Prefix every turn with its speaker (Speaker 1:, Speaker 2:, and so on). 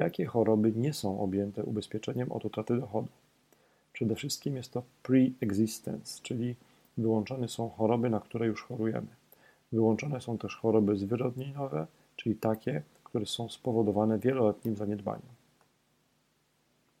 Speaker 1: Jakie choroby nie są objęte ubezpieczeniem od utraty dochodu? Przede wszystkim jest to pre-existence, czyli wyłączone są choroby, na które już chorujemy. Wyłączone są też choroby zwyrodnieniowe, czyli takie, które są spowodowane wieloletnim zaniedbaniem.